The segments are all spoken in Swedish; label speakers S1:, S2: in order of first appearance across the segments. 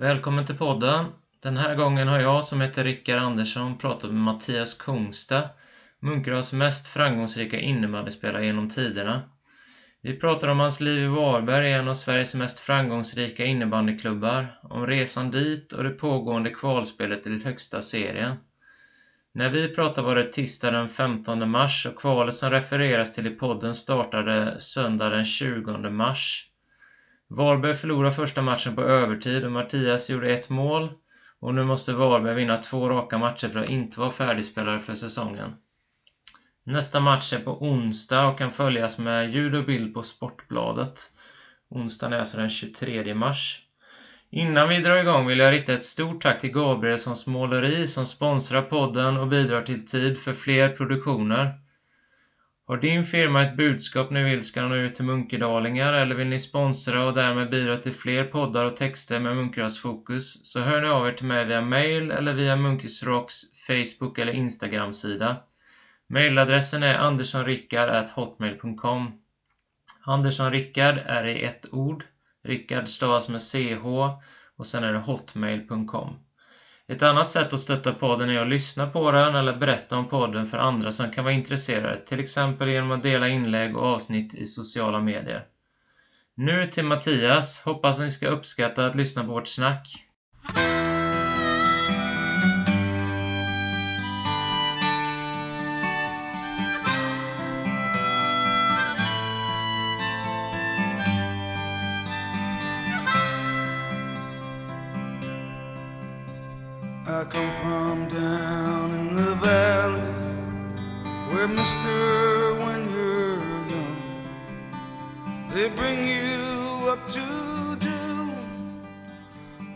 S1: Välkommen till podden. Den här gången har jag som heter Rickard Andersson pratat med Mattias Kungsta, Munkedals mest framgångsrika innebandyspelare genom tiderna. Vi pratar om hans liv i Varberg, en av Sveriges mest framgångsrika innebandyklubbar, om resan dit och det pågående kvalspelet i högsta serien. När vi pratar var det tisdag den 15 mars och kvalet som refereras till i podden startade söndag den 20 mars. Varberg förlorade första matchen på övertid och Mattias gjorde ett mål och nu måste Varberg vinna två raka matcher för att inte vara färdigspelare för säsongen. Nästa match är på onsdag och kan följas med ljud och bild på Sportbladet. Onsdagen är alltså den 23 mars. Innan vi drar igång vill jag rikta ett stort tack till Gabrielssons Måleri som sponsrar podden och bidrar till tid för fler produktioner. Har din firma ett budskap ni vill ska nå ut till munkedalingar eller vill ni sponsra och därmed bidra till fler poddar och texter med Munkedalsfokus så hör ni av er till mig via mail eller via Munkisrocks Facebook eller Instagram-sida. Mailadressen är anderssonrickard.hotmail.com Anderssonrickard är i ett ord. Rickard stavas med CH och sen är det hotmail.com. Ett annat sätt att stötta podden är att lyssna på den eller berätta om podden för andra som kan vara intresserade, till exempel genom att dela inlägg och avsnitt i sociala medier. Nu till Mattias. Hoppas ni ska uppskatta att lyssna på vårt snack.
S2: I come from down in the valley where mister when you're young they bring you up to do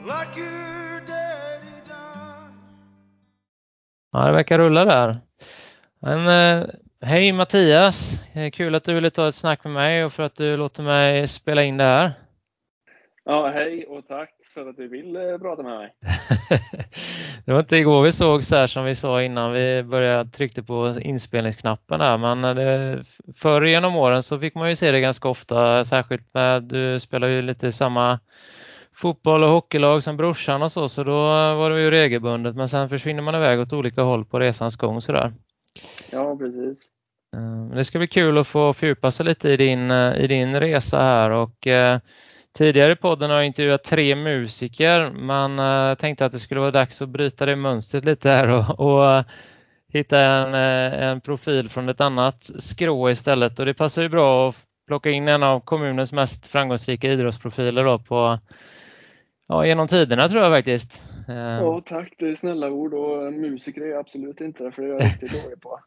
S2: like your daddy done
S1: Ja, det verkar rulla där. Men, eh, hej Mattias! Kul att du ville ta ett snack med mig och för att du låter mig spela in det här.
S3: Ja, hej och tack för att du vill eh, prata med mig.
S1: det var inte igår vi såg så här som vi sa innan vi började tryckte på inspelningsknappen där, men eh, det, förr genom åren så fick man ju se det ganska ofta, särskilt med du spelar ju lite samma fotboll och hockeylag som brorsan och så, så då var det ju regelbundet, men sen försvinner man iväg åt olika håll på resans gång sådär.
S3: Ja, precis.
S1: Men det ska bli kul att få fördjupa sig lite i din, i din resa här och eh, Tidigare i podden har jag intervjuat tre musiker. Man eh, jag tänkte att det skulle vara dags att bryta det mönstret lite här och, och eh, hitta en, eh, en profil från ett annat skrå istället. Och det passar ju bra att plocka in en av kommunens mest framgångsrika idrottsprofiler då på, ja, genom tiderna tror jag faktiskt.
S3: Ja, tack. Det är snälla ord och musiker är jag absolut inte, för det är jag riktigt dålig på.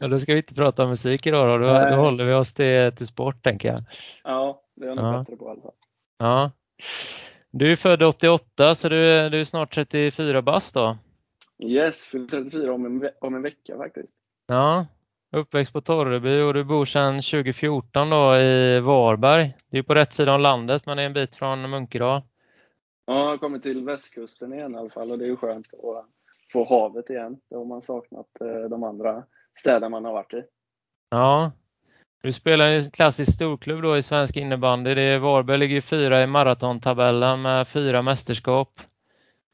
S1: ja, då ska vi inte prata om musik idag då. Då, då håller vi oss till, till sport tänker jag.
S3: Ja, det är jag nog
S1: Ja.
S3: bättre på i alla fall.
S1: Ja. Du är född 88 så du, du är snart 34 bast då?
S3: Yes, fyller 34 om en, om en vecka faktiskt.
S1: Ja. Uppväxt på Torreby och du bor sedan 2014 då i Varberg. Det är på rätt sida om landet men det är en bit från Munkedal.
S3: Ja, jag har kommit till västkusten igen i alla fall och det är ju skönt att få havet igen. Det har man saknat eh, de andra städer man har varit i.
S1: Ja. Du spelar i en klassisk storklubb då i svensk innebandy. Det är Varberg ligger fyra i maratontabellen med fyra mästerskap.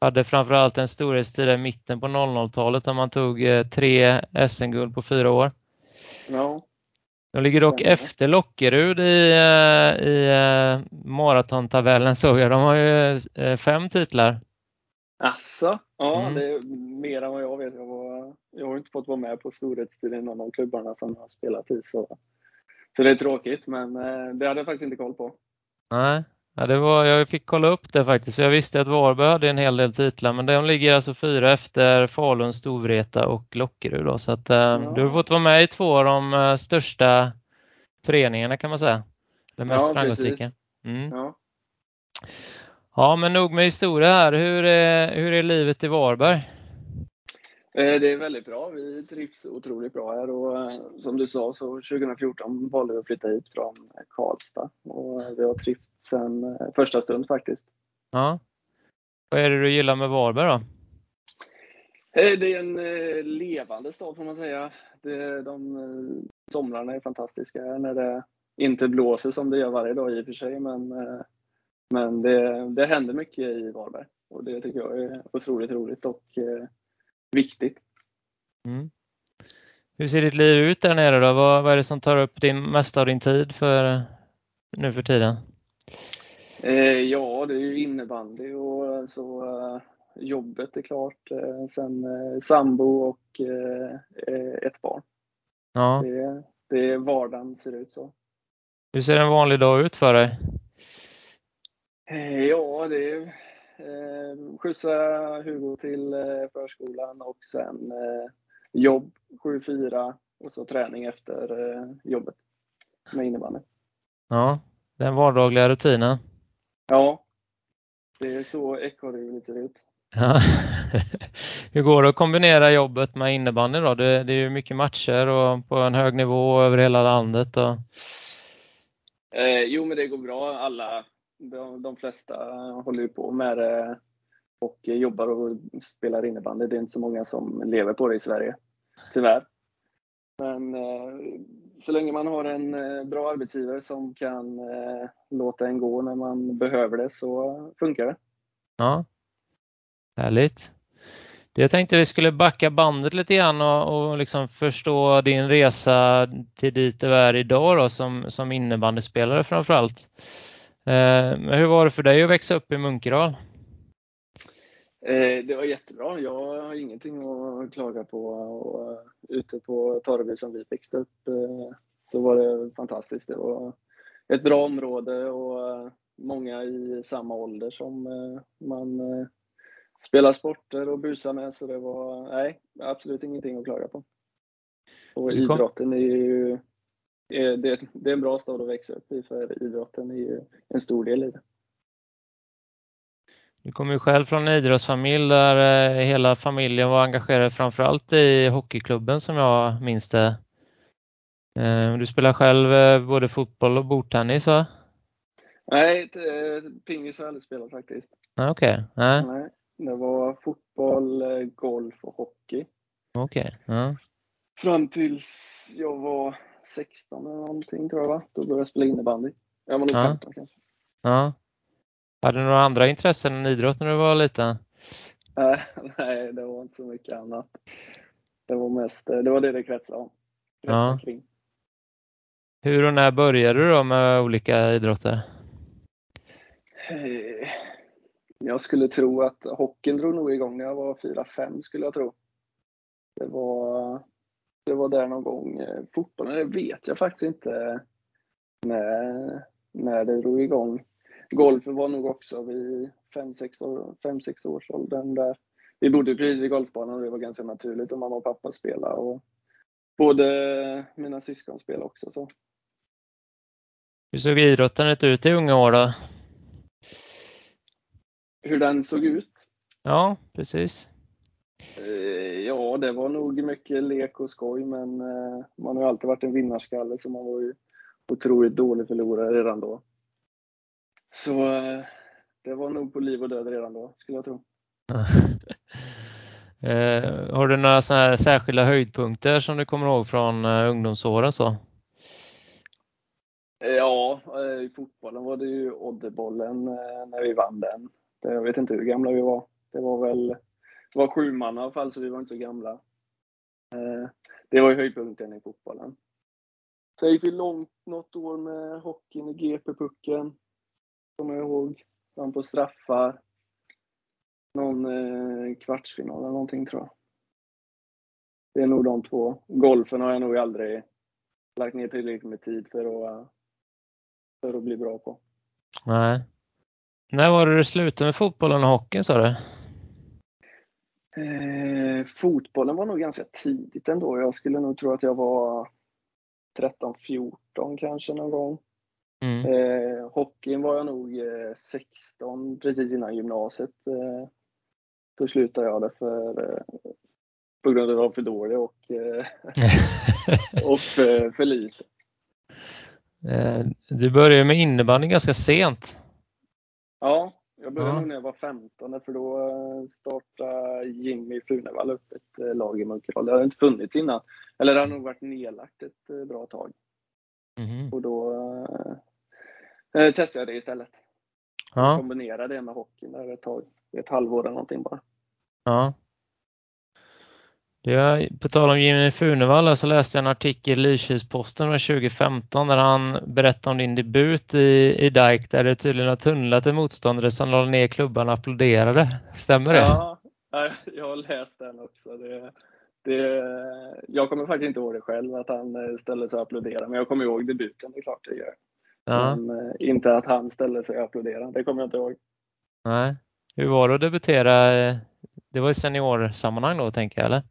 S1: Hade framförallt en storhetstid i mitten på 00-talet där man tog eh, tre SM-guld på fyra år.
S3: Ja,
S1: De ligger dock efter Lockerud i, eh, i eh, maratontabellen såg jag. De har ju eh, fem titlar.
S3: Asså? Ja,
S1: Mm.
S3: det är mer än vad jag vet. Jag, var, jag har inte fått vara med på storhetstid i någon av klubbarna som jag har spelat i. Så, så det är tråkigt, men det hade jag faktiskt inte koll på.
S1: Nej, ja, det var, jag fick kolla upp det faktiskt. För jag visste att Varberg hade en hel del titlar, men de ligger alltså fyra efter Falun, Storvreta och Lockerud. Då, så att, eh, du har fått vara med i två av de eh, största föreningarna kan man säga. De mest
S3: Ja,
S1: framgångsrika. Mm.
S3: Ja.
S1: Ja, men nog med historia här. Hur är, hur är livet i Varberg?
S3: Eh, Det är väldigt bra. Vi trivs otroligt bra här och eh, som du sa så 2014 valde vi att flytta hit från Karlstad och eh, vi har trivts sedan första stund faktiskt.
S1: Ja. Vad är det du gillar med Varberg då?
S3: Det är en levande stad får man säga. Det, de, somrarna är fantastiska när det inte blåser som det gör varje dag i och för sig men, Men det, det händer mycket i Varberg och det tycker jag är otroligt roligt och viktigt.
S1: Mm. Hur ser ditt liv ut där nere då? Vad, vad är det som tar upp din, mesta av din tid för nu för tiden?
S3: Eh, ja, det är ju innebandy och så eh, jobbet är klart. Eh, sen eh, sambo och eh, eh, ett barn.
S1: Ja.
S3: Det, det är vardagen ser ut så.
S1: Hur ser en vanlig dag ut för dig?
S3: Ja, det är eh, skjutsa Hugo till eh, förskolan och sen eh, jobb 7-4 och så träning efter eh, jobbet med innebandy.
S1: Ja, den vardagliga rutinen.
S3: Ja, det är så ekorrhjulet ser ut.
S1: Ja. Hur går det att kombinera jobbet med innebandy då? Det, det är ju mycket matcher och på en hög nivå över hela landet. Och...
S3: Eh, jo, men det går bra. Alla, de, de flesta håller ju på med det och jobbar och spelar innebandy. Det är inte så många som lever på det i Sverige, tyvärr. Men eh, så länge man har en eh, bra arbetsgivare som kan eh, låta en gå när man behöver det så funkar det.
S1: Ja, härligt. Jag tänkte vi skulle backa bandet lite grann och, och liksom förstå din resa till dit du är idag då, som, som innebandyspelare framför allt. Eh, hur var det för dig att växa upp i Munkedal?
S3: Eh, det var jättebra. Jag har ingenting att klaga på. Och, uh, ute på Torreby som vi växte upp så var det fantastiskt. Det var ett bra område och många i samma ålder som man spelar sporter och busar med. Så det var, nej, absolut ingenting att klaga på. Och idrotten är ju, det, det är en bra stad att växa upp i för idrotten är ju en stor del i det.
S1: Du kommer ju själv från en idrottsfamilj där eh, hela familjen var engagerad framförallt i hockeyklubben som jag minns det. Eh, du spelar själv eh, både fotboll och bordtennis va?
S3: Nej, pingis har jag aldrig spelat faktiskt.
S1: Ah, okej. Okay. Nej. Nej.
S3: Det var fotboll, golf och hockey.
S1: Okej. Okay. Ja.
S3: Fram tills jag var 16 eller någonting tror jag va? Då började jag spela innebandy. Jag var nog ja. 15 kanske.
S1: Ja. Hade du några andra intressen än idrott när du var liten?
S3: Nej, det var inte så mycket annat. Det var mest, det var det det kretsade om.
S1: Ja. Kring. Hur och när började du då med olika idrotter?
S3: Eh, jag skulle tro att hockeyn drog nog igång när jag var 4-5 skulle jag tro. Det var, det var där någon gång. Eh, fotbollen, det vet jag faktiskt inte när, när det drog igång. Golfen var nog också vid 5-6 år, års åldern där. Vi bodde precis vid golfbanan och det var ganska naturligt och mamma och pappa spelade. Och både mina syskon spelade också. Så.
S1: Hur såg idrottandet ut i unga år då?
S3: Hur den såg ut?
S1: Ja, precis.
S3: Eh, ja, det var nog mycket lek och skoj, men eh, man har ju alltid varit en vinnarskalle så man var ju otroligt dålig förlorare redan då. Så eh, det var nog på liv och död redan då, skulle jag tro.
S1: eh, har du några såna särskilda höjdpunkter som du kommer ihåg från ungdomsåren? Så?
S3: Ja, i fotbollen var det ju Oddebollen när vi vann den. Jag vet inte hur gamla vi var. Det var väl var sju man i alla fall, så vi var inte så gamla. Eh, det var ju höjdpunkten i fotbollen. Sen gick vi långt något år med hockeyn i GP-pucken kommer jag ihåg. Vann på straffar. Någon eh, kvartsfinal eller någonting tror jag. Det är nog de två. Golfen har jag nog aldrig lagt ner tillräckligt med tid för att, för att bli bra på.
S1: Nej. När var det du slutade med fotbollen och hockeyn sa du?
S3: Eh, fotbollen var nog ganska tidigt ändå. Jag skulle nog tro att jag var 13-14 kanske någon gång. Mm. Eh, hockeyn var jag nog eh, 16 precis innan gymnasiet. Eh, då slutade jag det för, eh, på grund av att jag var för dålig och, eh, och för, för lite.
S1: Eh, du började med innebandy ganska sent.
S3: Ja, jag började ja. nog när jag var 15 för då eh, startade Jimmy Funevall upp ett lag i Munkedal. Det hade inte funnits innan. Eller det har nog varit nedlagt ett bra tag. Mm. Och då eh, testade jag det istället.
S1: Ja.
S3: Kombinera det med hockeyn där ett tag. Ett halvår eller någonting bara.
S1: Ja. Det, på tal om Jimmy Funevall så läste jag en artikel i Lysekilsposten från 2015 där han berättade om din debut i, i DIKE där det tydligen har tunnlat en motståndare som lade ner klubban och applåderade. Stämmer det?
S3: Ja, jag har läst den också. Det, det, jag kommer faktiskt inte ihåg det själv, att han ställde sig och applåderade. Men jag kommer ihåg debuten, det är klart det gör. Ja. Men eh, inte att han ställde sig och applåderade, det kommer jag inte ihåg.
S1: Nej. Hur var det att debutera? Det var i seniorsammanhang då, tänker jag, eller?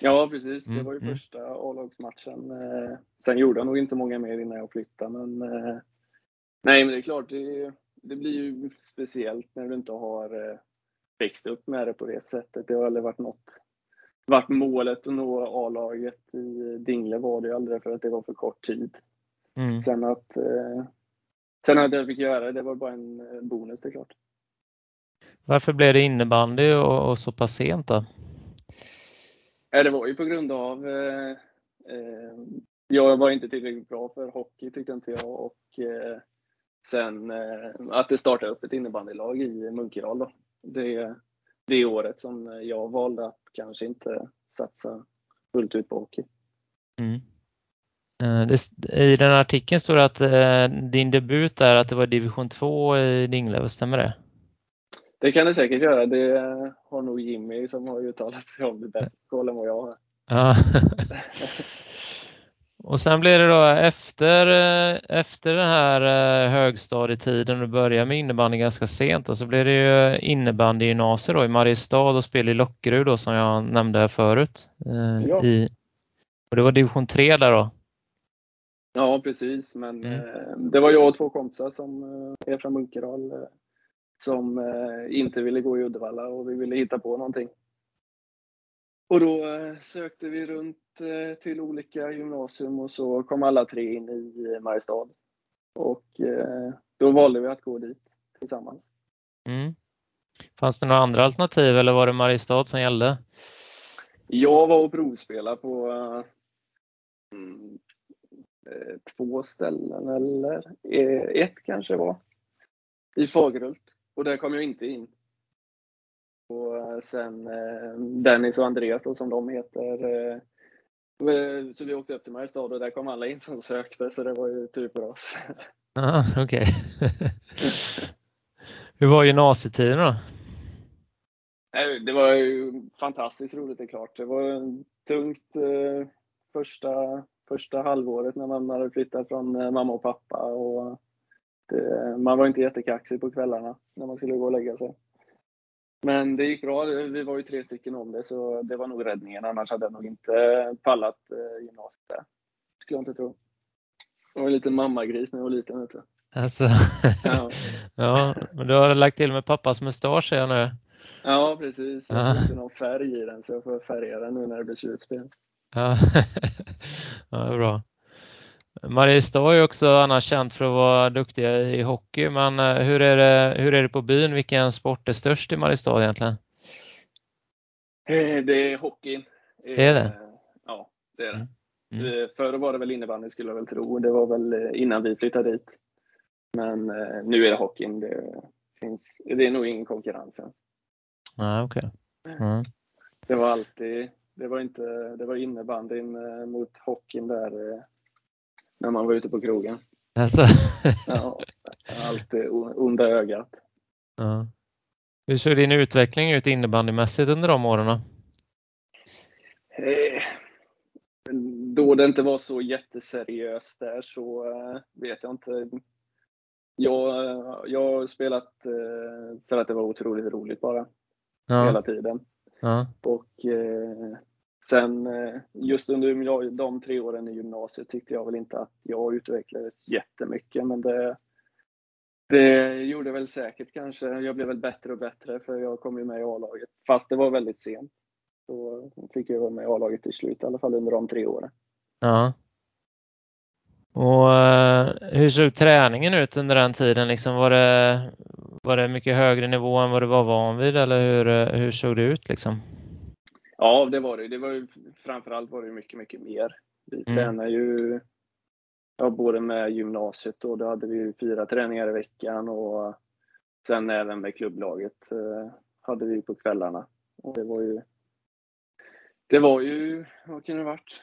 S3: Ja, precis. Det mm, var ju mm. första A-lagsmatchen. Eh, sen gjorde jag nog inte många mer innan jag flyttade, men eh, nej, men det är klart, det, det blir ju speciellt när du inte har växt upp med det på det sättet. Det har aldrig varit något varit målet att nå A-laget i Dingle var det ju aldrig för att det var för kort tid. Mm. Sen att eh, sen att jag fick göra det, det var bara en bonus det är klart.
S1: Varför blev det innebandy och, och så pass sent då?
S3: Ja, det var ju på grund av eh, eh, jag var inte tillräckligt bra för hockey tyckte inte jag och eh, sen eh, att det startade upp ett innebandylag i Munkedal då. Det, det året som jag valde att kanske inte satsa fullt ut på hockey. Mm.
S1: Eh, I den artikeln står det att eh, din debut är att det var division 2 i Dingle, stämmer det?
S3: Det kan det säkert göra. Det har nog Jimmy som har uttalat sig om det bättre koll än vad jag har. Ja.
S1: Och sen blir det då efter, eh, efter den här högstadietiden, du börjar med innebandy ganska sent, och så blir det ju innebandygymnasiet då i Mariestad och spel i Lockerud då som jag nämnde här förut. Ja. I, och det var division 3 där då?
S3: Ja, precis. Men mm. eh, det var jag och två kompisar som eh, är från Munkedal eh, som eh, inte ville gå i Uddevalla och vi ville hitta på någonting. Och då eh, sökte vi runt eh, till olika gymnasium och så kom alla tre in i Mariestad. Och då valde vi att gå dit tillsammans.
S1: Mm. Fanns det några andra alternativ eller var det Mariestad som gällde?
S3: Jag var och provspelade på mm, Eh, två ställen eller eh, ett kanske var. I Fagerhult. Och där kom jag inte in. Och eh, sen Dennis och Andreas då, som de heter. Så vi åkte upp till Mariestad och där kom alla in som sökte så det var ju tur för oss.
S1: Ja, okej. Okay. Hur var gymnasietiden då?
S3: Det var ju fantastiskt roligt det är klart. Det var tungt första första halvåret när man hade flyttat från eh, mamma och pappa. Och man var inte jättekaxig på kvällarna när man skulle gå och lägga sig. Men det gick bra. Vi var ju tre stycken om det, så det var nog räddningen. Annars hade jag nog inte pallat eh, gymnasiet där. Skulle jag inte tro. Jag var en liten mammagris när jag var liten. Vet du.
S1: Alltså. ja. ja, men du har lagt till med pappas mustasch ser jag nu.
S3: Ja, precis. Jag har inte någon färg i den så jag får färga den nu när det blir slutspel.
S1: Ja, ja bra. Mariestad är också annars känt för att vara duktiga i hockey, men eh, hur är det, hur är det på byn? Vilken sport är störst i Mariestad egentligen?
S3: Eh, det är hockeyn.
S1: Det är det?
S3: Eh, ja, det är det. Mm. mm. Förr var det väl innebandy skulle jag väl tro. Det var väl innan vi flyttade dit. Men nu är det hockeyn. Det, finns, det är nog ingen konkurrens än.
S1: Ah, okay. Mm.
S3: Det var alltid det var inte, det var innebandyn mot hockeyn där när man var ute på krogen.
S1: Alltså.
S3: ja, alltid onda ögat.
S1: Ja. Hur såg din utveckling ut innebandymässigt under de åren?
S3: Eh, då det inte var så jätteseriöst där så vet jag inte. Jag, jag har spelat för att det var otroligt roligt bara. Ja. Hela tiden. Ja. Och eh, sen eh, just under de tre åren i gymnasiet tyckte jag väl inte att jag utvecklades jättemycket, men det, det gjorde väl säkert kanske. Jag blev väl bättre och bättre för jag kom ju med i A-laget, fast det var väldigt sent. Så fick jag vara med i A-laget till slut, i alla fall under de tre åren.
S1: Ja. Och eh, hur såg träningen ut under den tiden? Liksom var, det, var det mycket högre nivå än vad du var van vid eller hur, eh, hur såg det ut? Liksom?
S3: Ja, det var det. det var ju, framförallt var det mycket, mycket mer. Vi mm. tränade ju ja, både med gymnasiet och då hade vi fyra träningar i veckan och sen även med klubblaget eh, hade vi på kvällarna. Och det var ju, det var ju, vad kan det varit?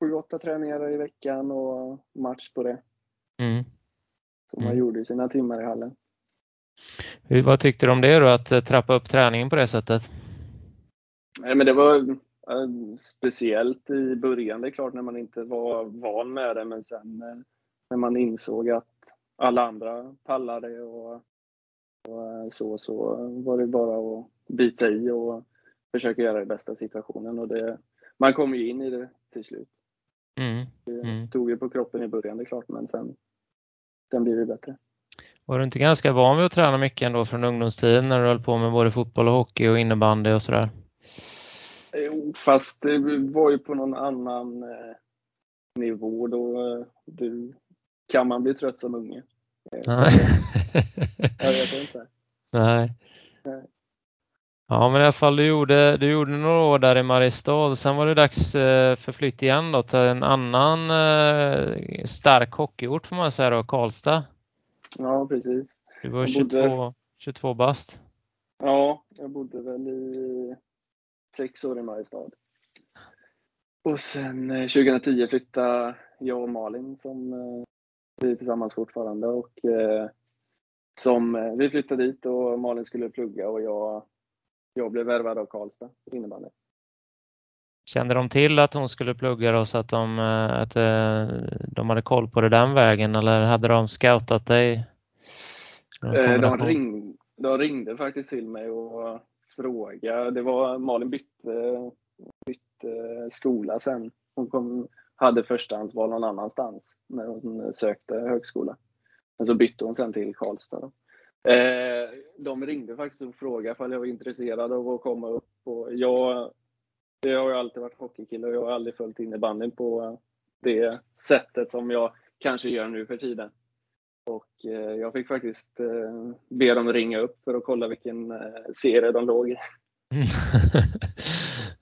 S3: Sju, åtta träningar i veckan och match på det.
S1: Mm.
S3: Som man
S1: Mm.
S3: gjorde i sina timmar i hallen.
S1: Hur, vad tyckte du om det då, att eh, trappa upp träningen på det sättet?
S3: Nej, men det var eh, speciellt i början, det är klart när man inte var van med det, men sen eh, när man insåg att alla andra pallade och, och eh, så, så var det bara att bita i och försöka göra det bästa av situationen. Och det, man kom ju in i det till slut.
S1: Mm.
S3: Det
S1: Mm.
S3: tog ju på kroppen i början, det är klart, men sen, sen blir det bättre.
S1: Var du inte ganska van vid att träna mycket ändå från ungdomstiden när du höll på med både fotboll och hockey och innebandy och sådär?
S3: Jo, fast det var ju på någon annan eh, nivå. Då du, kan man bli trött som unge. Eh,
S1: Nej.
S3: Jag vet inte.
S1: Nej.
S3: Nej.
S1: Ja, men i alla fall du gjorde, du gjorde några år där i Mariestad. Sen var det dags eh, för flytt igen då till en annan eh, stark hockeyort får man säga då, Karlstad.
S3: Ja, precis.
S1: Du var
S3: Jag
S1: 22,
S3: bodde-
S1: 22 bast.
S3: Ja, jag bodde väl i sex år i Mariestad. Och sen eh, 2010 flyttade jag och Malin som eh, vi är tillsammans fortfarande och eh, som eh, vi flyttade dit och Malin skulle plugga och jag, jag blev värvad av Karlstad innebandy.
S1: Kände de till att hon skulle plugga då så att de, eh, att eh, de hade koll på det den vägen eller hade de scoutat dig?
S3: Eh, De ringde, de ringde faktiskt till mig och fråga. Det var, Malin bytte, bytte skola sen. Hon kom, hade förstahandsval någon annanstans när hon sökte högskola. Men så bytte hon sen till Karlstad. Eh, de ringde faktiskt och frågade om jag var intresserad av att komma upp. Och jag, jag har ju alltid varit hockeykille och jag har aldrig följt innebandyn på det sättet som jag kanske gör nu för tiden. Och eh, jag fick faktiskt eh, be dem ringa upp för att kolla vilken eh, serie de låg i.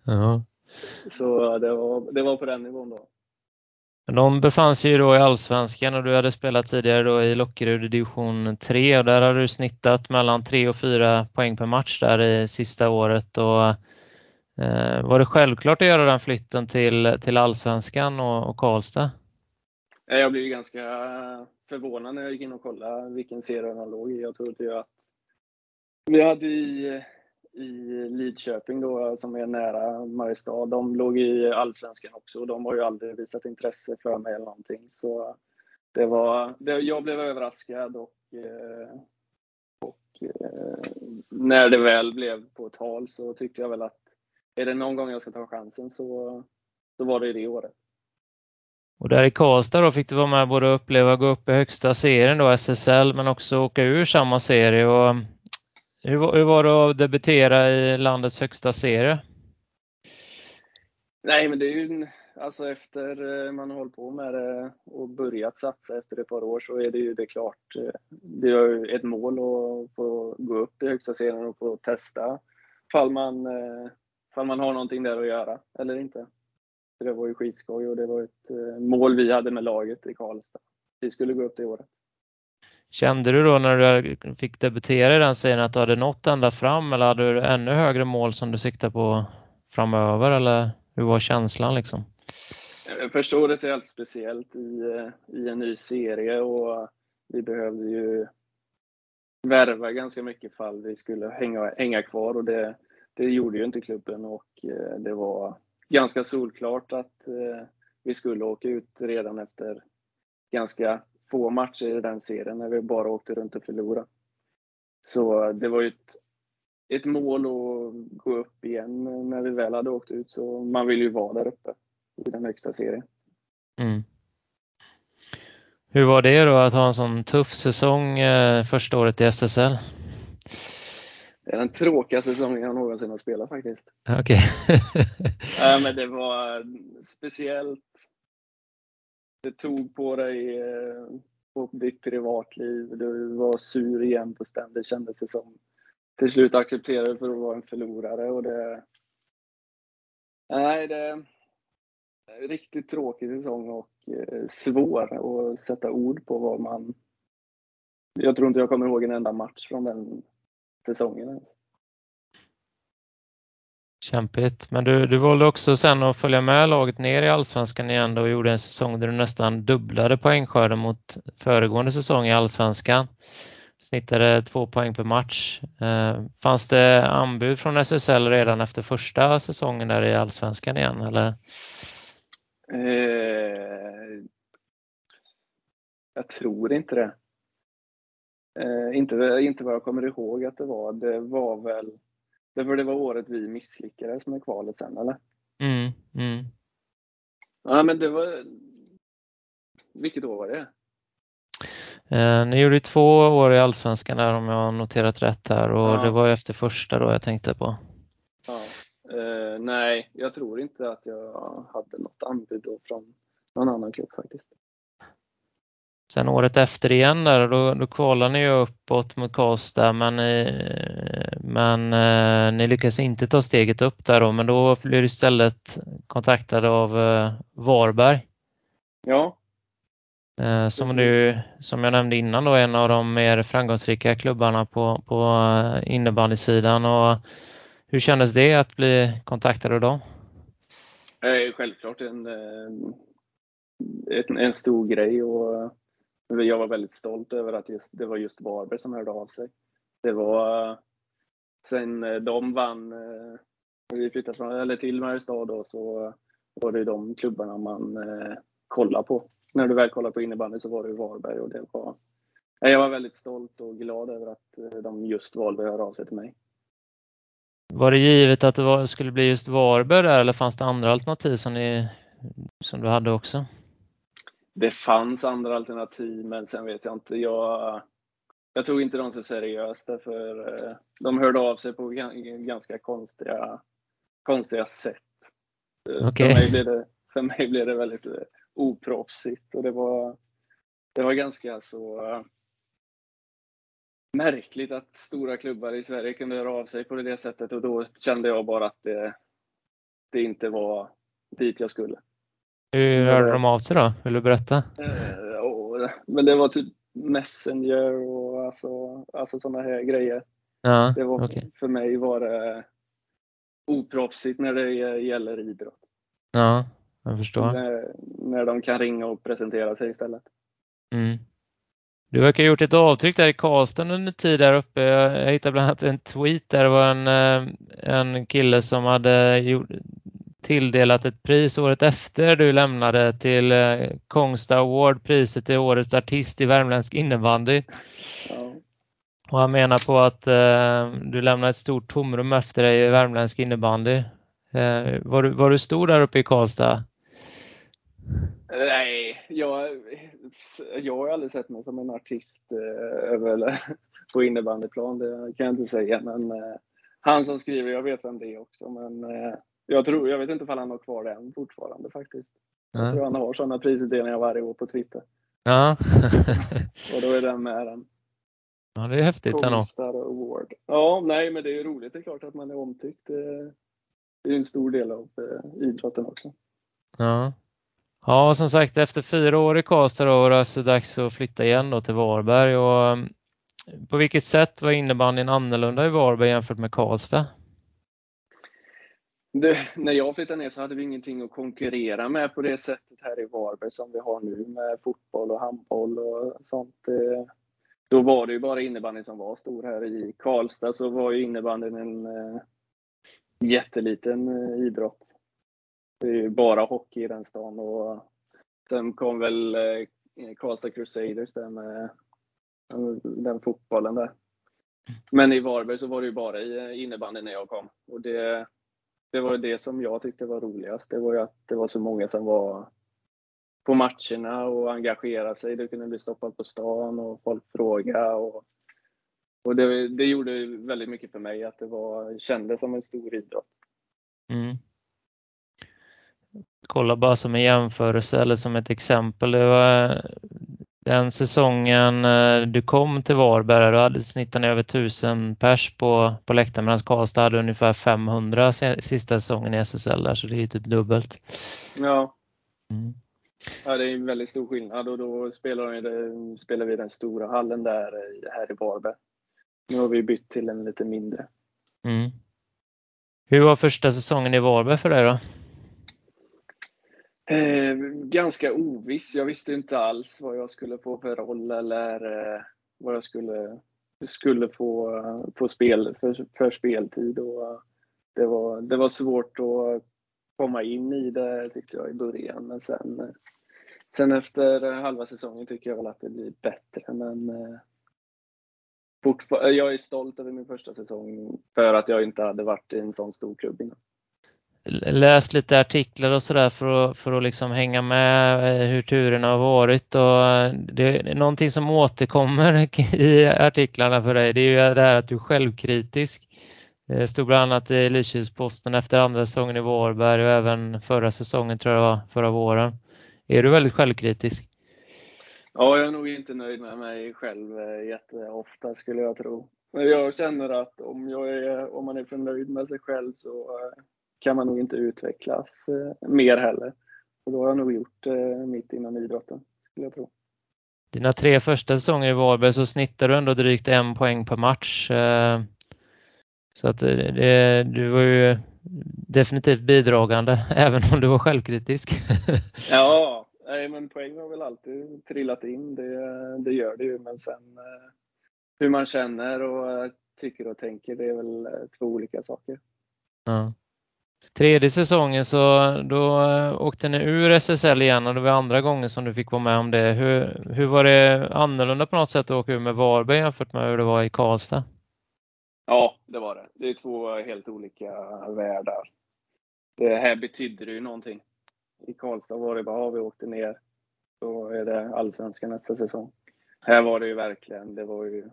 S1: ja.
S3: Så det var, det var på den nivån då.
S1: De befann sig ju då i Allsvenskan och du hade spelat tidigare då i Lockerud i division 3 och där hade du snittat mellan 3 och 4 poäng per match där i sista året. Och, eh, var det självklart att göra den flytten till, till Allsvenskan och, och Karlstad?
S3: Eh, jag blev ju ganska förvånad när jag gick in och kollade vilken serie de låg i. Jag trodde ju att vi hade i, i Lidköping då, som är nära Mariestad, de låg i Allsvenskan också och de har ju aldrig visat intresse för mig eller någonting. Så det var, det, jag blev överraskad och, eh, och eh, när det väl blev på tal så tyckte jag väl att är det någon gång jag ska ta chansen så, så var det det året.
S1: Och där i Karlstad då fick du vara med både och uppleva gå upp i högsta serien då, SSL, men också åka ur samma serie. Och eh, hur, var- hur var det att debutera i landets högsta serie?
S3: Nej, men det är ju en- alltså efter eh, man har hållit på med det och börjat satsa efter ett par år så är det ju det klart. Eh, det är ju ett mål att få gå upp i högsta serien och få testa fall man, fall man har någonting där att göra eller inte. Det var ju skitskoj och det var ett eh, mål vi hade med laget i Karlstad. Vi skulle gå upp det året.
S1: Kände du då när du fick debutera i den serien att du hade nått ända fram eller hade du ännu högre mål som du siktar på framöver eller hur var känslan liksom?
S3: Första året är allt speciellt i, eh, i en ny serie och vi behövde ju värva ganska mycket fall vi skulle hänga, hänga kvar och det, det gjorde ju inte klubben och eh, det var ganska solklart att eh, vi skulle åka ut redan efter ganska få matcher i den serien när vi bara åkte runt och förlorade. Så det var ju ett, ett mål att gå upp igen när vi väl hade åkt ut så man vill ju vara där uppe i den högsta serien.
S1: Mm. Hur var det då att ha en sån tuff säsong eh, första året i SSL?
S3: Det är den tråkigaste säsongen jag någonsin har spelat faktiskt.
S1: Okej.
S3: Nej, men det var speciellt. Det tog på dig eh, på ditt privatliv. Du var sur jämt och ständigt kändes det som. Till slut accepterade du för att vara en förlorare och det. Nej, det riktigt tråkig säsong och eh, svår att sätta ord på vad man jag tror inte jag kommer ihåg en enda match från den säsongen. ens.
S1: Kämpigt. Men du, du valde också sen att följa med laget ner i Allsvenskan igen då och gjorde en säsong där du nästan dubblade poängskörden mot föregående säsong i Allsvenskan. Snittade två poäng per match. Eh, fanns det anbud från SSL redan efter första säsongen där i Allsvenskan igen eller?
S3: Eh, jag tror inte det. Eh, inte, inte vad jag kommer ihåg att det var. Det var väl det var, det var året vi misslyckades med kvalet sen, eller?
S1: Mm, mm.
S3: Ja, men det var... Vilket år var det?
S1: Eh, ni gjorde två år i Allsvenskan där om jag har noterat rätt här och
S3: Ja.
S1: det var ju efter första då jag tänkte på.
S3: Ja. Eh, nej, jag tror inte att jag hade något anbud då från någon annan klubb faktiskt.
S1: Sen året efter igen där, då, då kvalade ni ju uppåt mot Karlstad men, men eh, ni lyckades inte ta steget upp där då, men då blev du istället kontaktad av eh, Varberg.
S3: Ja,
S1: Eh, som du, som jag nämnde innan då, en av de mer framgångsrika klubbarna på, på eh, innebandysidan. Och hur kändes det att bli kontaktad av dem?
S3: eh, självklart en, eh, en, en stor grej och jag var väldigt stolt över att just, det var just Varberg som hörde av sig. Det var sen eh, de vann, när vi flyttade från, eller till Mariestad då, så var det de klubbarna man eh, kollade kollar på. När du väl kollar på innebandy så var det ju Varberg och det var Jag var väldigt stolt och glad över att de just valde att höra av sig till mig.
S1: Var det givet att det var, skulle bli just Varberg där eller fanns det andra alternativ som, ni, som du hade också?
S3: Det fanns andra alternativ, men sen vet jag inte. Jag, jag tog inte dem så seriöst därför eh, de hörde av sig på gan- ganska konstiga, konstiga sätt. Eh,
S1: Okej.
S3: För, mig blev det, för mig blev det väldigt eh, oproffsigt och det var, det var ganska så eh, märkligt att stora klubbar i Sverige kunde höra av sig på det sättet och då kände jag bara att det, det inte var dit jag skulle.
S1: Hur hörde de av sig då? Vill du berätta?
S3: Eh, men det var typ Messenger och alltså, alltså sådana här grejer.
S1: Ja,
S3: Det var,
S1: okej.
S3: För mig var det oproffsigt när det gäller idrott.
S1: Ja, jag förstår.
S3: När, när de kan ringa och presentera sig istället.
S1: Mm. Du verkar ha gjort ett avtryck där i Karlstad under tid där uppe. Jag hittade bland annat en tweet där det var en, eh, en kille som hade gjort, tilldelat ett pris året efter du lämnade till eh, Kongsta Award, priset till årets artist i värmländsk innebandy.
S3: Ja.
S1: Och han menar på att eh, du lämnade ett stort tomrum efter dig i värmländsk innebandy. Eh, var, du, var du stor där uppe i Karlstad?
S3: Nej, jag, jag har aldrig sett mig som en artist eh, över, på innebandyplan. Det kan jag inte säga. Men eh, han som skriver, jag vet vem det är också. Men eh, jag, tror, jag vet inte om han har kvar den fortfarande faktiskt. Jag
S1: Ja.
S3: tror han har sådana prisutdelningar varje år på Twitter.
S1: Ja,
S3: Och då är den med den.
S1: ja det är häftigt ändå.
S3: Award. Ja, nej men det är ju roligt. Det är klart att man är omtyckt. Det det är ju en stor del av eh, idrotten också.
S1: Ja. ja, som sagt efter fyra år i Karlstad då var det alltså dags att flytta igen då till Varberg. Och, um, på vilket sätt var innebandyn annorlunda i Varberg jämfört med Karlstad?
S3: Det, när jag flyttade ner så hade vi ingenting att konkurrera med på det sättet här i Varberg som vi har nu med fotboll och handboll och sånt. Eh, Då var det ju bara innebandyn som var stor här i Karlstad så var ju innebandyn en eh, jätteliten eh, idrott. Det är ju bara hockey i den stan och sen kom väl Karlstad Crusaders där med den fotbollen där. Men i Varberg så var det ju bara innebandy när jag kom. Och det, det var det som jag tyckte var roligast. Det var ju att det var så många som var på matcherna och engagerade sig. Du kunde bli stoppad på stan och folk frågade. Och, och det, det gjorde väldigt mycket för mig att det var, kändes som en stor idrott.
S1: Mm. Kolla bara som en jämförelse eller som ett exempel. Det var den säsongen eh, du kom till Varberg, då hade snittat över 1000 pers på, på läktaren medan Karlstad hade ungefär 500 se- sista säsongen i SSL där, så det är ju typ dubbelt.
S3: Ja,
S1: Mm.
S3: Ja, det är en väldigt stor skillnad och då spelar, de, spelar vi den stora hallen där här i Varberg. Nu har vi bytt till en lite mindre.
S1: Mm. Hur var första säsongen i Varberg för dig då?
S3: Eh, ganska oviss. Jag visste inte alls vad jag skulle få för roll eller eh, vad jag skulle, skulle få, få spel, för, för speltid. Och, eh, det, var, det var svårt att komma in i det tyckte jag i början. Men sen, sen efter halva säsongen tycker jag väl att det blir bättre. Men eh, jag är stolt över min första säsong för att jag inte hade varit i en sån stor klubb innan.
S1: Läst lite artiklar och sådär för att, för att liksom hänga med eh, hur turerna har varit och eh, det är någonting som återkommer i artiklarna för dig. Det är ju det här att du är självkritisk. Eh, det stod bland annat i Lysekilsposten efter andra säsongen i Vårberg och även förra säsongen tror jag det var, förra våren. Är du väldigt självkritisk?
S3: Ja, jag är nog inte nöjd med mig själv jätteofta skulle jag tro. Men jag känner att om, jag är, om man är för nöjd med sig själv så kan man nog inte utvecklas eh, mer heller. Och då har jag nog gjort mitt inom idrotten, skulle jag tro.
S1: Dina tre första säsonger i Varberg så snittar du ändå drygt en poäng per match. Så att det, du var ju definitivt bidragande, även om du var självkritisk.
S3: ja, men poäng har väl alltid trillat in. Det, det gör det ju. Men sen eh, hur man känner och eh, tycker och tänker, det är väl eh, två olika saker.
S1: Ja. Tredje säsongen så då eh, åkte ni ur SSL igen och det var andra gången som du fick vara med om det. Hur, hur var det annorlunda på något sätt att åka ur med Varberg jämfört med hur det var i Karlstad?
S3: Ja, det var det. Det är två helt olika världar. Det här betydde ju någonting i Karlstad var det bara, ja, vi åkte ner. Då är det allsvenskan nästa säsong. Här var det ju verkligen, det var ju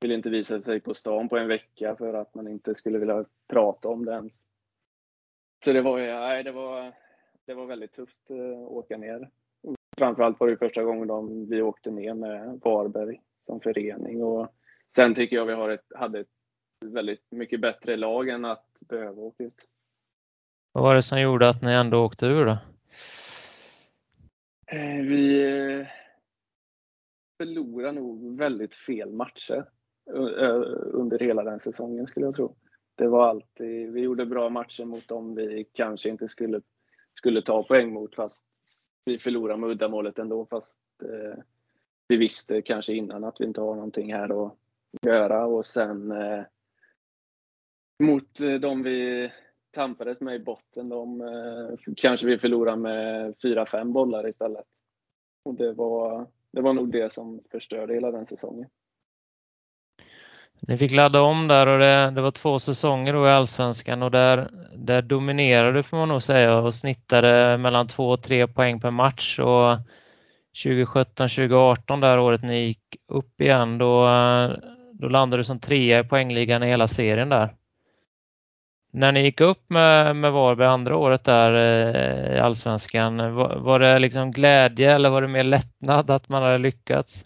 S3: ville inte visa sig på stan på en vecka för att man inte skulle vilja prata om det ens. Så det var nej, det var, det var väldigt tufft eh, att åka ner. Framförallt var det första gången de, vi åkte ner med Varberg som förening och sen tycker jag vi har ett, hade ett väldigt mycket bättre lag än att behöva åka ut.
S1: Vad var det som gjorde att ni ändå åkte ur då?
S3: Eh, vi eh, förlorade nog väldigt fel matcher under hela den säsongen skulle jag tro. Det var alltid, vi gjorde bra matcher mot dem vi kanske inte skulle, skulle ta poäng mot fast vi förlorade med uddamålet ändå fast eh, vi visste kanske innan att vi inte har någonting här att göra och sen eh, mot eh, dem vi tampades med i botten. De eh, kanske vi förlorade med 4-5 bollar istället. Och det var, det var nog det som förstörde hela den säsongen.
S1: Ni fick ladda om där och det, det var två säsonger då i Allsvenskan och där, där dominerade får man nog säga och snittade mellan två och tre poäng per match. Och 2017-2018 där året ni gick upp igen då, då landade du som trea i poängligan i hela serien där. När ni gick upp med, med Varberg andra året där eh, i Allsvenskan, var, var, det liksom glädje eller var det mer lättnad att man hade lyckats?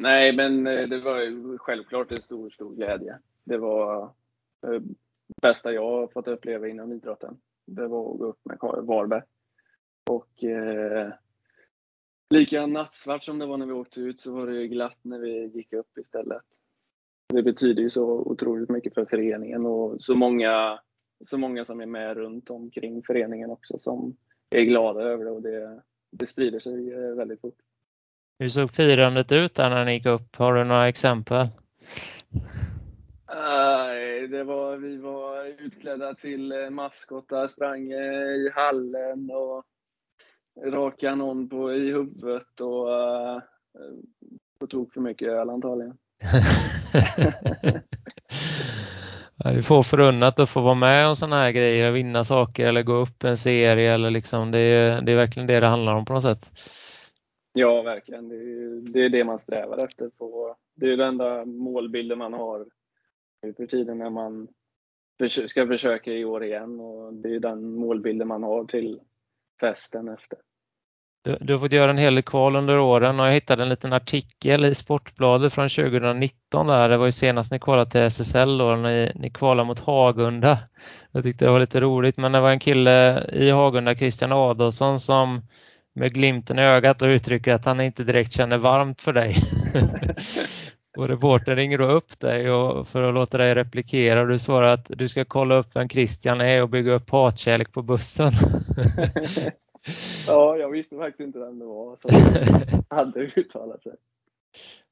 S3: Nej, men eh, det var självklart en stor, stor glädje. Det var det bästa jag har fått uppleva inom idrotten. Det var att gå upp med Varberg. Och eh, lika nattsvart som det var när vi åkte ut så var det glatt när vi gick upp istället. Det betyder ju så otroligt mycket för föreningen och så många, så många som är med runt omkring föreningen också som är glada över det och det, det sprider sig eh, väldigt fort.
S1: Hur såg firandet ut där när ni gick upp? Har du några exempel?
S3: Nej, det var, vi var utklädda till eh, maskotar, sprang eh, i hallen och rakade någon på, i huvudet och uh, på tok för mycket öl antagligen.
S1: ja, det får förunnat att få vara med om sådana här grejer, vinna saker eller gå upp en serie eller liksom det är, det är verkligen det det handlar om på något sätt.
S3: Ja, verkligen. Det är, det är det man strävar efter. På, det är den enda målbilden man har nu för tiden när man ska försöka i år igen och det är den målbilden man har till festen efter.
S1: Du, du, har fått göra en hel del kval under åren och jag hittade en liten artikel i Sportbladet från 2019 där. Det var ju senast ni kvalade till SSL då, ni, ni kvalade mot Hagunda. Jag tyckte det var lite roligt, men det var en kille i Hagunda, Christian Adolfsson, som med glimten i ögat och uttrycker att han inte direkt känner varmt för dig. och reportern ringer då upp dig och för att låta dig replikera och du svarar att du ska kolla upp vem Christian är och bygga upp hatkärlek på bussen.
S3: ja, jag visste faktiskt inte vem det var som hade uttalat sig.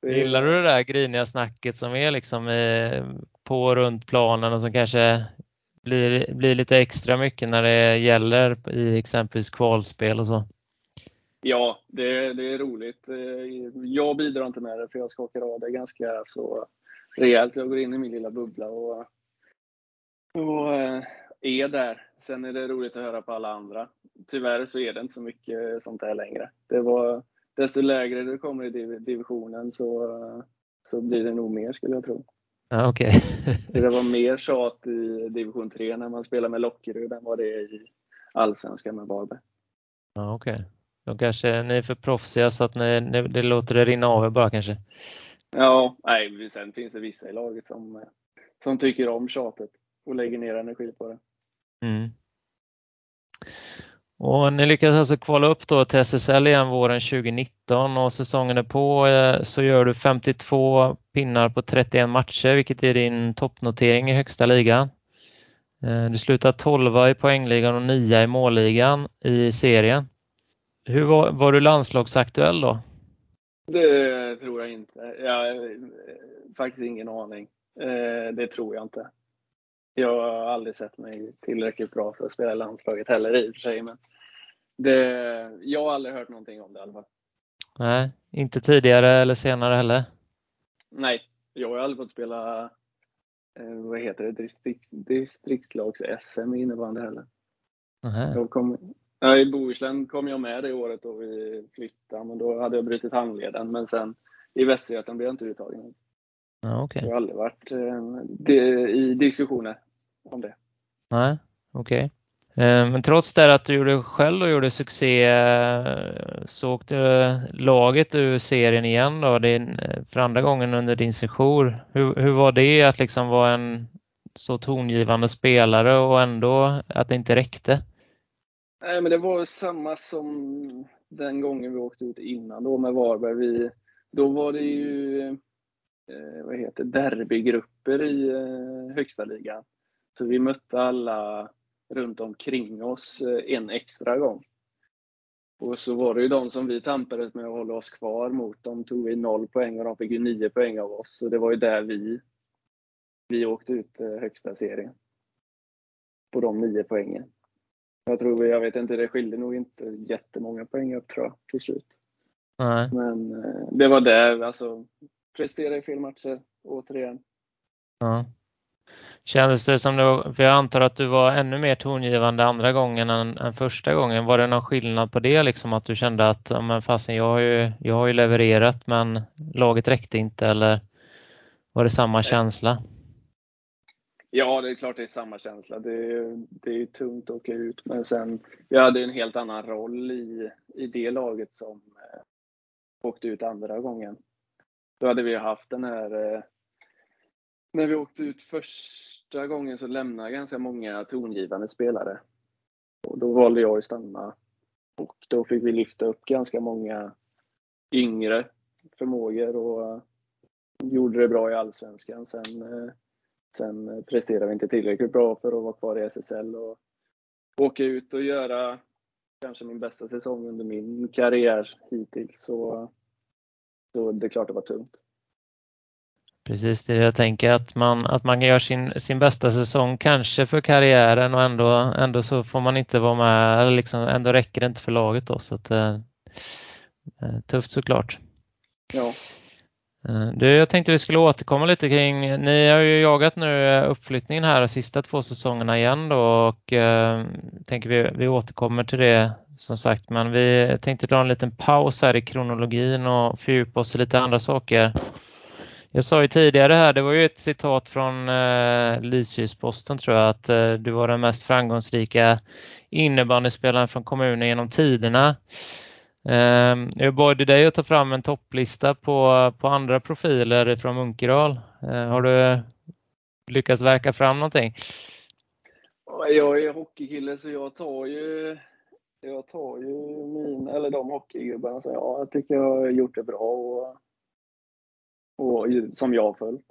S1: Gillar du det där griniga snacket som är liksom på och runt planen och som kanske blir, blir lite extra mycket när det gäller i exempelvis kvalspel och så?
S3: Ja, det, det är roligt. Eh, jag bidrar inte med det för jag skakar av det ganska så rejält. Jag går in i min lilla bubbla och, och eh, är där. Sen är det roligt att höra på alla andra. Tyvärr så är det inte så mycket sånt där längre. Det var, desto lägre du kommer i divisionen så, så blir det nog mer skulle jag tro.
S1: Ja, okay.
S3: det var mer tjat i division 3 när man spelar med Lockerud än vad det är i allsvenskan med Varberg.
S1: Okej. Okay. Då kanske ni är för proffsiga så att ni, ni, det låter det rinna av er bara kanske?
S3: Ja, nej, sen finns det vissa i laget som, som tycker om tjatet och lägger ner energi på det.
S1: Mm. Och ni lyckas alltså kvala upp då till SSL igen våren 2019 och säsongen är på eh, så gör du 52 pinnar på 31 matcher vilket är din toppnotering i högsta ligan. Eh, du slutar 12 i poängligan och 9 i målligan i serien. Hur var, var du landslagsaktuell då?
S3: Det tror jag inte. Jag har faktiskt ingen aning. Eh, det tror jag inte. Jag har aldrig sett mig tillräckligt bra för att spela i landslaget heller i och för sig. Men det, jag har aldrig hört någonting om det i alla fall.
S1: Nej, inte tidigare eller senare heller?
S3: Nej, jag har aldrig fått spela eh, vad heter det, distrikt, distriktslags-SM i innebandy heller. Jag kom, I Bohuslän kom jag med det året då vi flyttade, men då hade jag brutit handleden. Men sen i Västergötland blev jag inte uttagen.
S1: Ja, okay.
S3: Jag har aldrig varit eh, i diskussioner om det.
S1: Nej, okej. Okay. Eh, men trots det att du gjorde själv och gjorde succé eh, så åkte laget ur serien igen då, din, för andra gången under din session. Hur, hur var det att liksom vara en så tongivande spelare och ändå att det inte räckte?
S3: Nej, men det var samma som den gången vi åkte ut innan då med Varberg. Vi, då var det ju eh, vad heter derbygrupper i eh, högsta ligan. Så vi mötte alla runt omkring oss eh, en extra gång. Och så var det ju de som vi tampades med att hålla oss kvar mot. De tog vi noll poäng och de fick ju nio poäng av oss. Så det var ju där vi, vi åkte ut eh, högsta serien. På de nio poängen. Jag tror, jag vet inte, det skilde nog inte jättemånga poäng upp tror jag till slut.
S1: Nej.
S3: Men eh, det var där, alltså prestera i fel matcher återigen.
S1: Ja. Kändes det som det för jag antar att du var ännu mer tongivande andra gången än, än första gången. Var det någon skillnad på det liksom att du kände att men fasen, jag har ju, jag har ju levererat men laget räckte inte eller var det samma känsla?
S3: Ja, det är klart det är samma känsla. Det är, det är tungt att åka ut. Men sen, jag hade en helt annan roll i, i det laget som eh, åkte ut andra gången. Då hade vi haft den här... Eh, när vi åkte ut första gången så lämnade ganska många tongivande spelare. Och då valde jag att stanna. Och då fick vi lyfta upp ganska många yngre förmågor och eh, gjorde det bra i Allsvenskan. Sen eh, Sen presterade vi inte tillräckligt bra för att vara kvar i SSL och åka ut och göra kanske min bästa säsong under min karriär hittills. Så, så det är klart det var tungt.
S1: Precis det jag tänker att man, att man gör sin, sin bästa säsong kanske för karriären och ändå, ändå så får man inte vara med, eller liksom, ändå räcker det inte för laget då. Så att, eh, eh tufft såklart.
S3: Ja.
S1: Eh, du, jag tänkte vi skulle återkomma lite kring, ni har ju jagat nu eh, uppflyttningen här de sista två säsongerna igen då och eh, tänker vi, vi återkommer till det som sagt men vi tänkte dra en liten paus här i kronologin och fördjupa oss i lite andra saker. Jag sa ju tidigare här, det var ju ett citat från eh, Lysekilsposten tror jag, att eh, du var den mest framgångsrika innebandyspelaren från kommunen genom tiderna. Eh, jag bad dig att ta fram en topplista på, på andra profiler från Munkedal. Eh, har du lyckats verka fram någonting?
S3: Jag är hockeykille så jag tar ju jag tar ju min, eller de hockeygubbarna som jag tycker jag har gjort det bra och, och som jag har följt.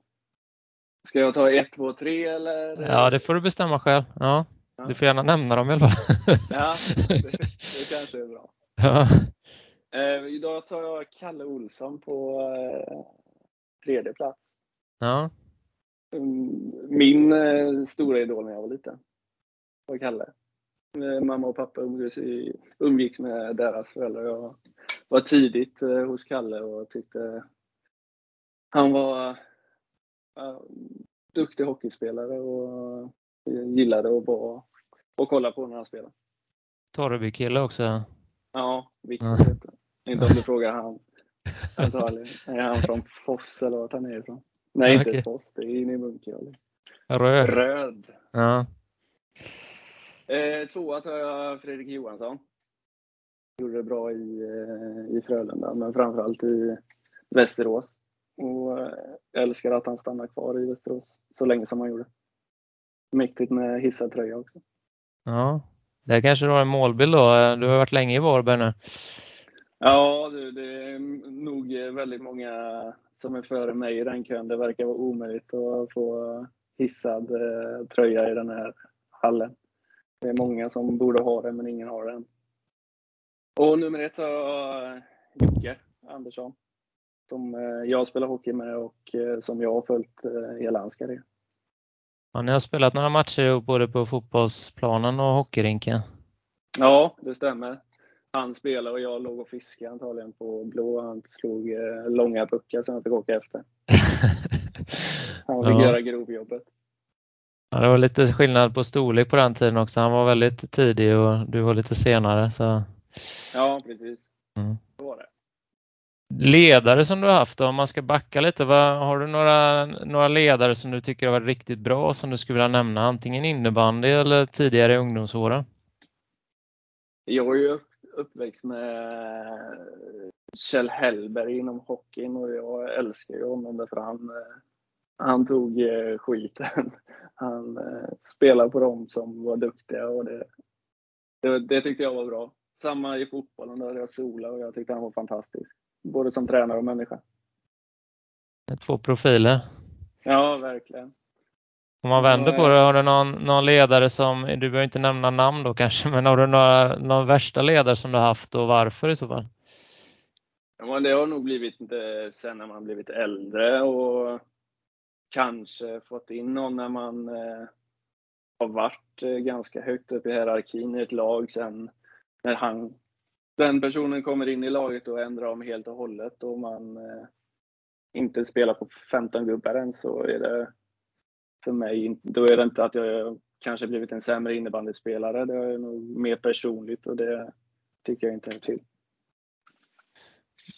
S3: Ska jag ta 1, 2, 3 eller?
S1: Ja, det får du bestämma själv. Ja, ja. Du får gärna nämna dem i alla fall.
S3: Ja, det, det kanske är bra.
S1: Ja.
S3: Eh, idag tar jag Kalle Olsson på eh, tredje plats.
S1: Ja.
S3: Mm, min eh, stora idol när jag var liten var Kalle. Eh, mamma och pappa umgicks, umgicks med deras föräldrar. Jag var tidigt eh, hos Kalle och tyckte han var duktig hockeyspelare och gillade att vara och kolla på när han spelade.
S1: Torrby-kille också?
S3: Ja, Viktor ja. Inte om du frågar han. Antagligen. Är han från Foss eller vart han är ifrån? Nej, ja, inte okay. Foss. Det är inne i Munkedal.
S1: Röd.
S3: Röd.
S1: Ja.
S3: Eh, tvåa tar jag Fredrik Johansson. Gjorde det bra i, eh, i Frölunda, men framförallt i Västerås. Och jag eh, älskar att han stannar kvar i Västerås så länge som han gjorde. Mäktigt med hissad tröja också.
S1: Ja, det kanske du har en målbild då. Du har varit länge i Varberg nu.
S3: Ja, du, det är nog väldigt många som är före mig i den kön. Det verkar vara omöjligt att få hissad eh, tröja i den här hallen. Det är många som borde ha den, men ingen har den. Och nummer ett har jag Jocke Andersson. Som eh, jag spelar hockey med och eh, som jag har följt eh, hela hans karriär.
S1: Ja, ni har spelat några matcher både på fotbollsplanen och hockeyrinken?
S3: Ja, det stämmer. Han spelade och jag låg och fiskade antagligen på blå. Han slog långa puckar som jag fick åka efter. Han fick ja. göra grovjobbet.
S1: Ja, det var lite skillnad på storlek på den tiden också. Han var väldigt tidig och du var lite senare. Så...
S3: Ja, precis. Mm. Så var det.
S1: Ledare som du har haft då, om man ska backa lite. Vad, har du några, några ledare som du tycker har varit riktigt bra som du skulle vilja nämna? Antingen innebandy eller tidigare i ungdomsåren?
S3: Jag är ju uppväxt med Kjell Hellberg inom hockeyn och jag älskar ju honom därför han han tog eh, skiten. Han eh, spelade på dem som var duktiga och det, det, det tyckte jag var bra. Samma i fotbollen, där jag sola och jag tyckte han var fantastisk. Både som tränare och människa.
S1: Två profiler.
S3: Ja, verkligen.
S1: Om man vänder på det, har du någon, någon ledare som, du behöver inte nämna namn då kanske, men har du några, någon värsta ledare som du haft och varför i så fall?
S3: Ja, det har nog blivit sen när man blivit äldre och kanske fått in någon när man eh, har varit eh, ganska högt upp i hierarkin i ett lag. Sen när han, den personen kommer in i laget och ändrar om helt och hållet och man eh, inte spelar på 15 gubbar än så är det för mig, då är det inte att jag kanske blivit en sämre innebandyspelare. Det är nog mer personligt och det tycker jag inte är till.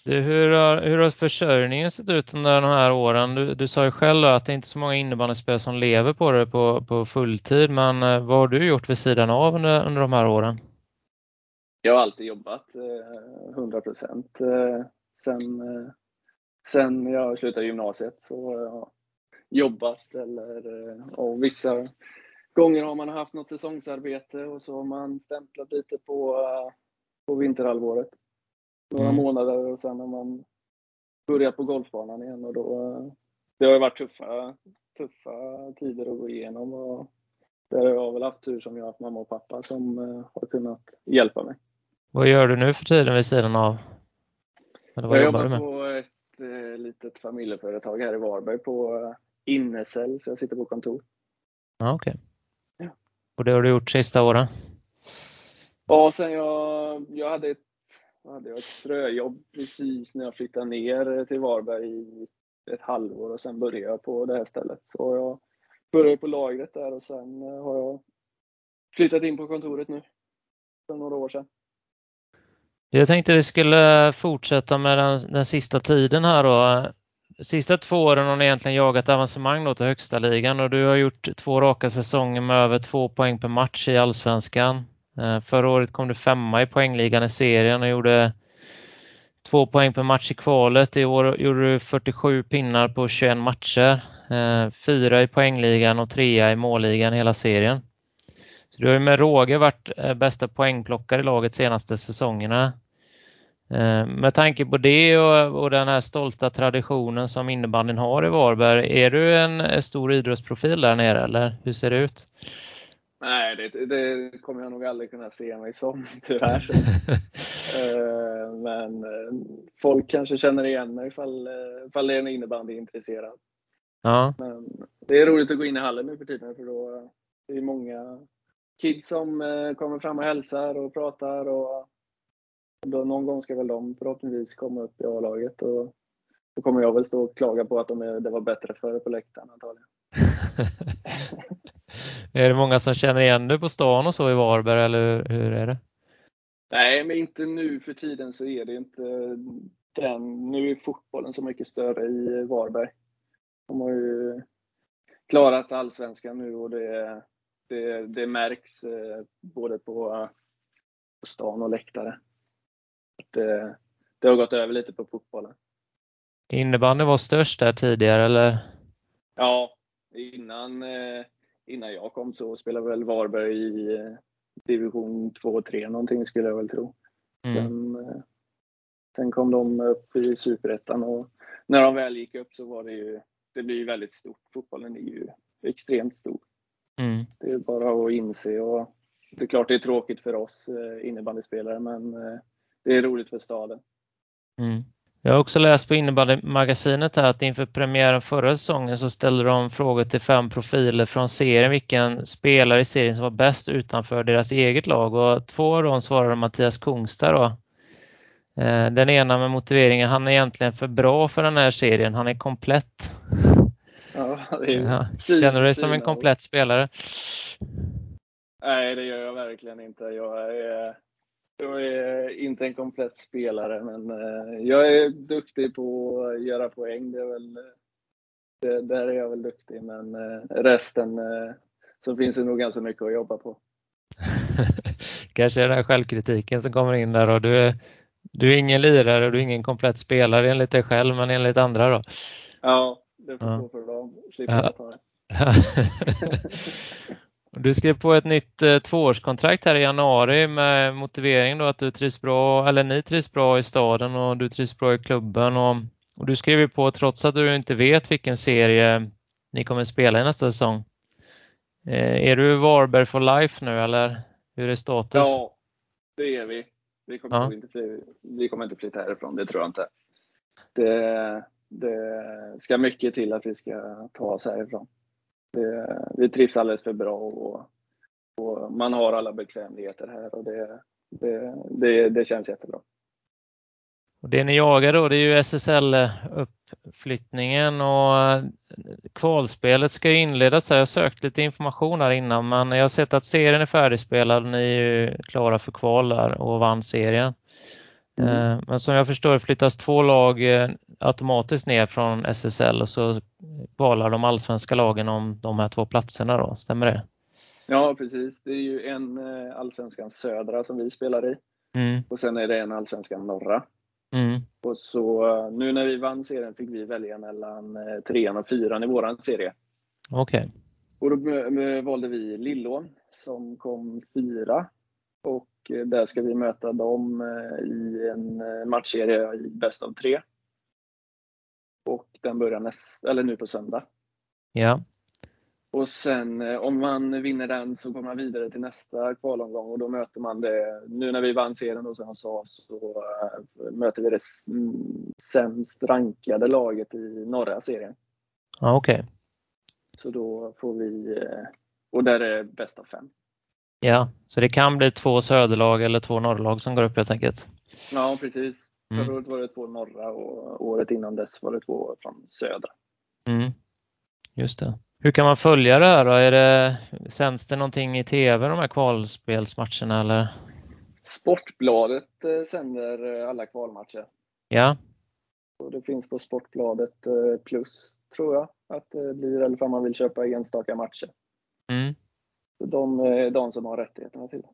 S1: Du, hur, har, hur har försörjningen sett ut under de här åren? Du, du sa ju själv att det är inte så många innebandyspelare som lever på det på, på fulltid, men eh, vad har du gjort vid sidan av under, under de här åren?
S3: Jag har alltid jobbat eh, 100 procent. Eh, sen, eh, sen jag slutade gymnasiet så jag jobbat eller eh, och vissa gånger har man haft något säsongsarbete och så har man stämplat lite på, eh, på vinterhalvåret några mm. månader och sen har man börjat på golfbanan igen och då det har ju varit tuffa, tuffa tider att gå igenom och där har jag väl haft tur som jag haft mamma och pappa som eh, har kunnat hjälpa mig.
S1: Vad gör du nu för tiden vid sidan av?
S3: Eller vad jag jobbar, jobbar på ett eh, litet familjeföretag här i Varberg på Innesell, så jag sitter på kontor.
S1: Okej. Okay. Ja. Och det har du gjort sista åren?
S3: Ja, sen jag, jag hade ett hade jag ett ströjobb precis när jag flyttade ner till Varberg i ett halvår och sen började jag på det här stället. Så jag började på lagret där och sen eh, har jag flyttat in på kontoret nu. För några år sedan.
S1: Jag tänkte vi skulle fortsätta med den, den sista tiden här då. Sista två åren har ni egentligen jagat avancemang då till högsta ligan och du har gjort två raka säsonger med över två poäng per match i allsvenskan. Eh, förra året kom du femma i poängligan i serien och gjorde två poäng per match i kvalet. I år gjorde du 47 pinnar på 21 matcher. Eh, fyra i poängligan och trea i målligan hela serien. Så du har ju med råge varit eh, bästa poängplockare i laget senaste säsongerna. Eh, med tanke på det och, och den här stolta traditionen som innebandyn har i Varberg, är du en stor idrottsprofil där nere eller hur ser det ut?
S3: Nej, det, det kommer jag nog aldrig kunna se mig som, tyvärr. Eh, men folk kanske känner igen mig ifall, ifall det är en innebandyintresserad.
S1: Ja.
S3: Men det är roligt att gå in i hallen nu för tiden för då det är många kids som kommer fram och hälsar och pratar och då, någon gång ska väl de förhoppningsvis komma upp i A-laget och då kommer jag väl stå och klaga på att de är, det var bättre förr på läktaren antagligen.
S1: är det många som känner igen dig på stan och så i Varberg eller hur är det?
S3: Nej, men inte nu för tiden så är det inte den. Nu är fotbollen så mycket större i Varberg. De har ju klarat allsvenskan nu och det, det, det märks eh, både på, på stan och läktare det, det har gått över lite på fotbollen.
S1: Innebandy var störst där tidigare eller?
S3: Ja, innan, eh, innan jag kom så spelade väl Varberg i eh, division 2 och 3 någonting skulle jag väl tro. Mm. Sen, eh, sen kom de upp i superettan och när de väl gick upp så var det ju, det blir ju väldigt stort. Fotbollen är ju extremt stor. Mm. Det är bara att inse och det är klart det är tråkigt för oss innebandyspelare men det är roligt för staden.
S1: Mm. Jag har också läst på innebandymagasinet här att inför premiären förra säsongen så ställde de frågor till fem profiler från serien vilken spelare i serien som var bäst utanför deras eget lag och två av dem svarade Mattias Kungstad då. Eh, den ena med motiveringen han är egentligen för bra för den här serien, han är komplett.
S3: Ja, är
S1: ja. Känner du dig som en komplett spelare?
S3: Nej, det gör jag verkligen inte. Jag är jag är inte en komplett spelare, men eh, jag är duktig på att göra poäng. Det är väl, det, där är jag väl duktig, men eh, resten eh, så finns det nog ganska mycket att jobba på.
S1: Kanske är den här självkritiken som kommer in där och du är, du är ingen lirare och du är ingen komplett spelare enligt dig själv, men enligt andra då?
S3: Ja, det får stå för dem. Slipper ja. ta det.
S1: Du skrev på ett nytt eh, tvåårskontrakt här i januari med motivering då att du trivs bra, eller ni trivs bra i staden och du trivs bra i klubben. Och, och du skrev på trots att du inte vet vilken serie ni kommer spela i nästa säsong. Eh, är du Varberg for life nu eller hur är status?
S3: Ja, det är vi. Vi kommer, ja. inte, vi kommer inte flytta härifrån, det tror jag inte. Det, det ska mycket till att vi ska ta oss härifrån. Det, vi trivs alldeles för bra och, och, man har alla bekvämligheter här och det, det, det, det känns jättebra.
S1: Och det ni jagar då det är ju SSL-uppflyttningen och eh, kvalspelet ska inledas. Jag har sökt lite information här innan men jag har sett att serien är färdigspelad. Ni är ju klara för kval där och vann serien. Mm. Eh, men som jag förstår flyttas två lag eh, automatiskt ner från SSL och så valar de allsvenska lagen om de här två platserna då, stämmer det?
S3: Ja precis, det är ju en eh, allsvenskan södra som vi spelar i mm. och sen är det en allsvenskan norra. Mm. Och så nu när vi vann serien fick vi välja mellan trean och fyran i våran serie.
S1: Okej. Okay.
S3: Och då valde vi Lillån som kom fyra och eh, där ska vi möta dem eh, i en eh, matchserie i bäst av tre. Och den börjar näst, eller nu på söndag.
S1: Ja.
S3: Och sen om man vinner den så kommer man vidare till nästa kvalomgång och då möter man det, nu när vi vann serien då som jag sa, så möter vi det sämst rankade laget i norra serien.
S1: Ja, okej. Okay.
S3: Så då får vi, och där är bäst av fem.
S1: Ja, så det kan bli två söderlag eller två norrlag som går upp helt enkelt.
S3: Ja, precis. Mm. Förra året var det två norra och året innan dess var det två från södra.
S1: Mm. Just det. Hur kan man följa det här då? Är det, sänds det någonting i TV de här kvalspelsmatcherna eller?
S3: Sportbladet eh, sänder eh, alla kvalmatcher.
S1: Ja.
S3: Och det finns på Sportbladet eh, plus tror jag att det blir, eller om man vill köpa enstaka matcher. Mm de är de som har rättigheterna till det.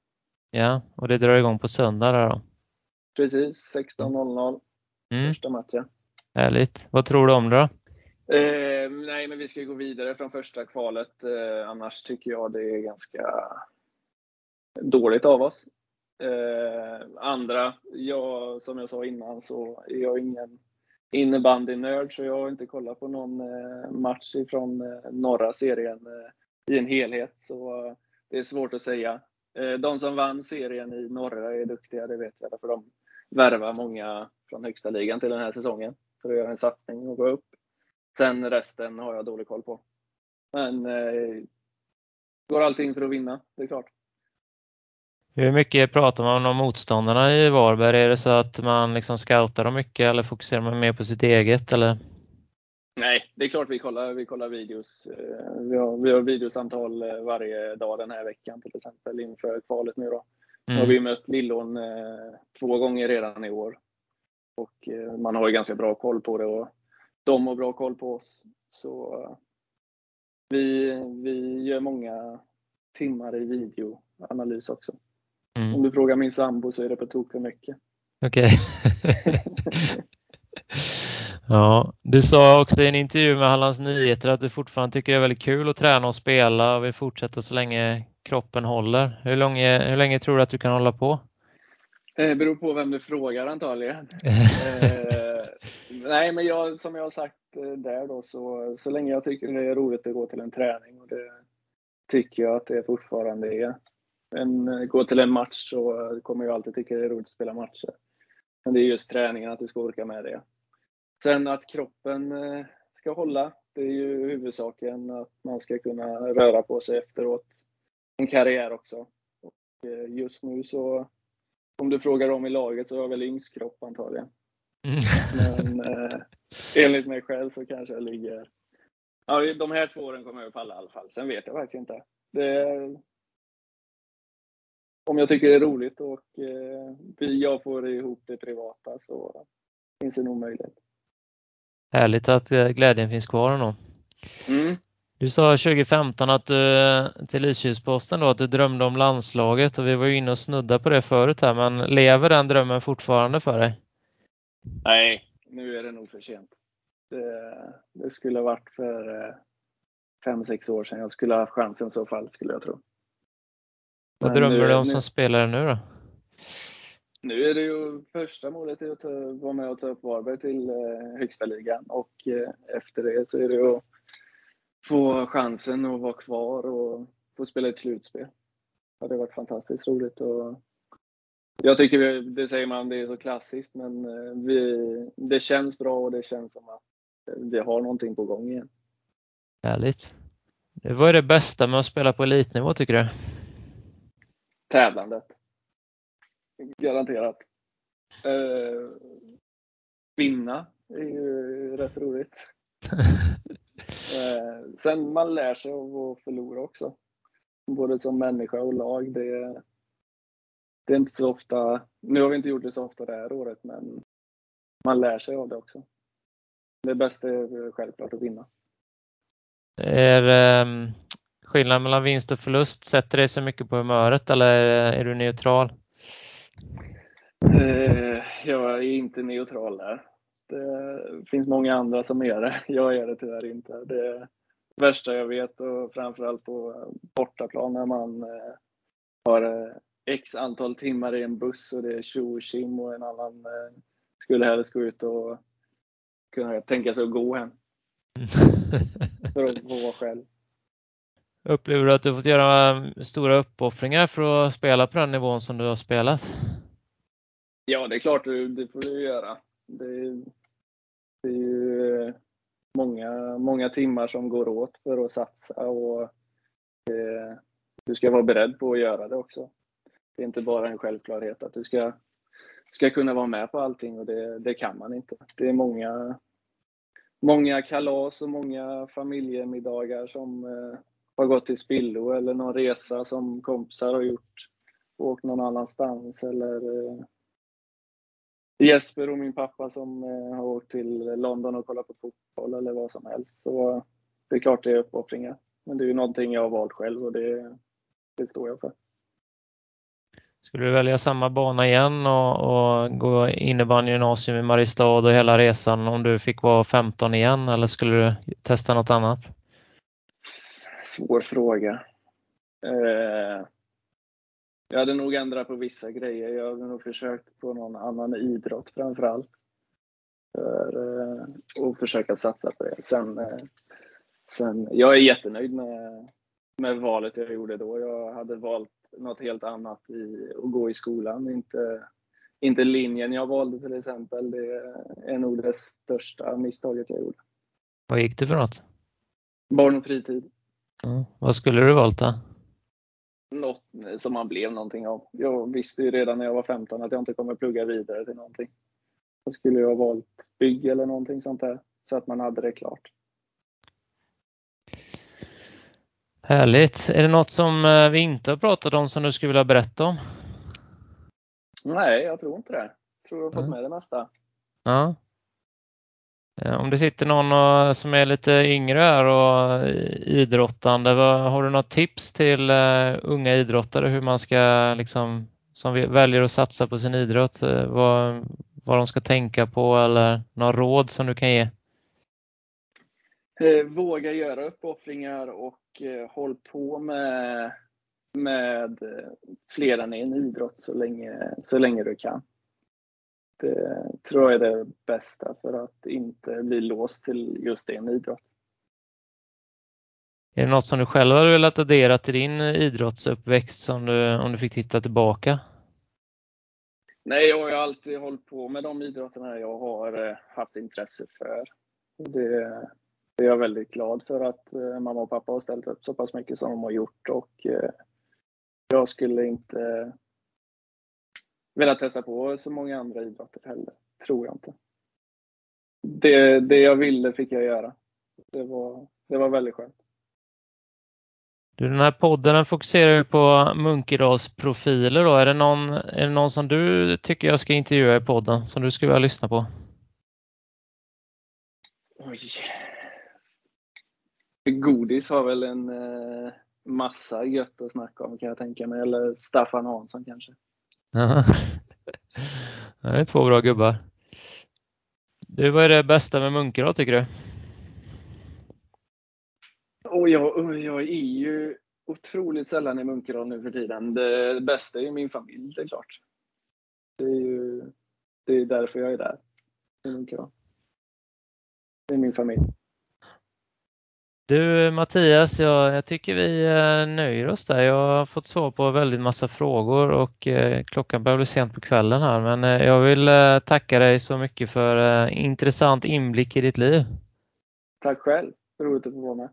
S1: Ja, och det drar igång på söndag då?
S3: Precis, 16.00. Mm. Första matchen.
S1: Härligt. Vad tror du om det då?
S3: Eh, nej, men vi ska gå vidare från första kvalet. Eh, annars tycker jag det är ganska dåligt av oss. Eh, andra, jag, som jag sa innan så är jag ingen innebandynörd så jag har inte kollat på någon eh, match ifrån eh, norra serien eh, i en helhet. Så eh, det är svårt att säga. Eh, de som vann serien i norra är duktiga, det vet jag. För de värvar många från högsta ligan till den här säsongen för att göra en satsning och gå upp. Sen resten har jag dålig koll på. Men eh, går allting för att vinna, det är klart.
S1: Hur mycket pratar man om motståndarna i Varberg? Är det så att man liksom scoutar dem mycket eller fokuserar man mer på sitt eget? Eller?
S3: Nej, det är klart vi kollar, vi kollar videos. Eh, vi har, vi har videosamtal eh, varje dag den här veckan till exempel inför kvalet nu då. Mm. har vi mött Lillån eh, två gånger redan i år. Och man har ju ganska bra koll på det och de har bra koll på oss. Så vi, vi gör många timmar i videoanalys också. Mm. Om du frågar min sambo så är det på tok för mycket.
S1: Okej. Okay. ja, du sa också i en intervju med Hallands Nyheter att du fortfarande tycker det är väldigt kul att träna och spela och vill fortsätta så länge kroppen håller. Hur länge, hur länge tror du att du kan hålla på?
S3: Det eh, beror på vem du frågar antagligen. eh, nej, men jag, som jag har sagt eh, där då, så, så länge jag tycker det är roligt att gå till en träning och det tycker jag att det fortfarande är en, gå till en match så kommer jag alltid tycka det är roligt att spela matcher. Men det är just träningen, att du ska orka med det. Sen att kroppen eh, ska hålla, det är ju huvudsaken. Att man ska kunna röra på sig efteråt. En karriär också. Och eh, just nu så, om du frågar om i laget så har jag väl yngst kropp antagligen. Mm. Men eh, enligt mig själv så kanske jag ligger... Ja, de här två åren kommer jag palla i alla fall. Sen vet jag faktiskt inte. Det, om jag tycker det är roligt och eh, jag får ihop det privata så finns det nog möjlighet.
S1: Härligt att eh, glädjen finns kvar ändå. Mm. Du sa 2015 att du, till Lysekilsposten då att du drömde om landslaget och vi var ju inne och snudda på det förut här, men lever den drömmen fortfarande för dig?
S3: Nej, nu är det nog för sent. Det, det skulle ha varit för eh, fem, sex år sedan jag skulle ha haft chansen i så fall, skulle jag tro.
S1: Vad drömmer nu, du om som spelare nu då?
S3: Nu är det ju första målet är att vara med och ta upp Varberg till eh, högsta ligan och eh, efter det så är det att få chansen att vara kvar och få spela ett slutspel. Det hade varit fantastiskt roligt. Och jag tycker, vi, det säger man, det är så klassiskt, men eh, vi, det känns bra och det känns som att vi har någonting på gång igen.
S1: Härligt. Vad är det bästa med att spela på elitnivå tycker du?
S3: tävlandet. Garanterat. Uh, vinna är ju rätt roligt. uh, sen man lär sig av att förlora också. Både som människa och lag. Det, det är inte så ofta, nu har vi inte gjort det så ofta det här året, men man lär sig av det också. Det bästa är självklart att vinna.
S1: Är, um, skillnad mellan vinst och förlust? Sätter det sig mycket på humöret eller är du neutral?
S3: Eh, jag är inte neutral där. Det finns många andra som är det. Jag är det tyvärr inte. Det värsta jag vet och framförallt på bortaplan när man eh, har eh, x antal timmar i en buss och det är tjo och kim och en annan skulle helst gå ut och kunna tänka sig att gå hem. För att få vara själv.
S1: Upplever du att du fått göra um, stora uppoffringar för att spela på den nivån som du har spelat?
S3: Ja, det är klart det får du göra. Det är, det är ju eh, många, många timmar som går åt för att satsa och det, du ska vara beredd på att göra det också. Det är inte bara en självklarhet att du ska, ska kunna vara med på allting och det, det kan man inte. Det är många, många kalas och många familjemiddagar som eh, har gått till spillo eller någon resa som kompisar har gjort och åkt någon annanstans eller eh, Jesper och min pappa som eh, har åkt till London och kollat på fotboll eller vad som helst. Så det är klart det är uppoffringar. Men det är ju någonting jag har valt själv och det, det står jag för.
S1: Skulle du välja samma bana igen och, och gå innebandygymnasium i Mariestad och hela resan om du fick vara 15 igen eller skulle du testa något annat?
S3: Svår fråga. Eh, jag hade nog ändrat på vissa grejer. Jag hade nog försökt på någon annan idrott framförallt. För, eh, och försöka satsa på det. Sen, eh, sen, jag är jättenöjd med, med valet jag gjorde då. Jag hade valt något helt annat i, att gå i skolan. Inte, inte linjen jag valde till exempel. Det är nog det största misstaget jag gjorde.
S1: Vad gick du för något?
S3: Barn och fritid.
S1: Mm. Vad skulle du valt då?
S3: Något som man blev någonting av. Jag visste ju redan när jag var 15 att jag inte kommer plugga vidare till någonting. Då skulle jag ha valt bygg eller någonting sånt där. Så att man hade det klart.
S1: Härligt. Är det något som eh, vi inte har pratat om som du skulle vilja berätta om?
S3: Nej, jag tror inte det. Jag tror jag har fått med det mesta.
S1: Ja. Eh, om det sitter någon eh, som är lite yngre här och eh, idrottande, har du något tips till unga idrottare hur man ska liksom som väljer att satsa på sin idrott, vad, vad de ska tänka på eller några råd som du kan ge?
S3: Våga göra uppoffringar och håll på med, med fler än en idrott så länge, så länge du kan. Det tror jag är det bästa för att inte bli låst till just en idrott.
S1: Är det något som du själv hade velat addera till din idrottsuppväxt som du, om du fick titta tillbaka?
S3: Nej, jag har ju alltid hållit på med de idrotterna jag har eh, haft intresse för. Det, är jag väldigt glad för att eh, mamma och pappa har ställt upp så pass mycket som de har gjort och eh, jag skulle inte vilja testa på så många andra idrotter heller. Tror jag inte. Det, det jag ville fick jag göra. Det var, det var väldigt skönt.
S1: Du, den här podden den fokuserar på Munkedals då. Är det, någon, är det någon som du tycker jag ska intervjua i podden som du skulle vilja lyssna på?
S3: Oj. Godis har väl en eh, massa gött att snacka om kan jag tänka mig. Eller Staffan Hansson kanske
S1: det är två bra gubbar. Du, vad är det bästa med Munke då, tycker du?
S3: Och jag, jag är ju otroligt sällan i Munkedal nu för tiden. Det bästa är min familj, det är klart. Det är ju det är därför jag är där i Munkedal. Det är min familj.
S1: Du Mattias, jag, jag tycker vi eh, nöjer oss där. Jag har fått svar på väldigt massa frågor och eh, klockan börjar bli sent på kvällen här men eh, jag vill eh, tacka dig så mycket för eh, intressant inblick i ditt liv.
S3: Tack själv, roligt att få vara med.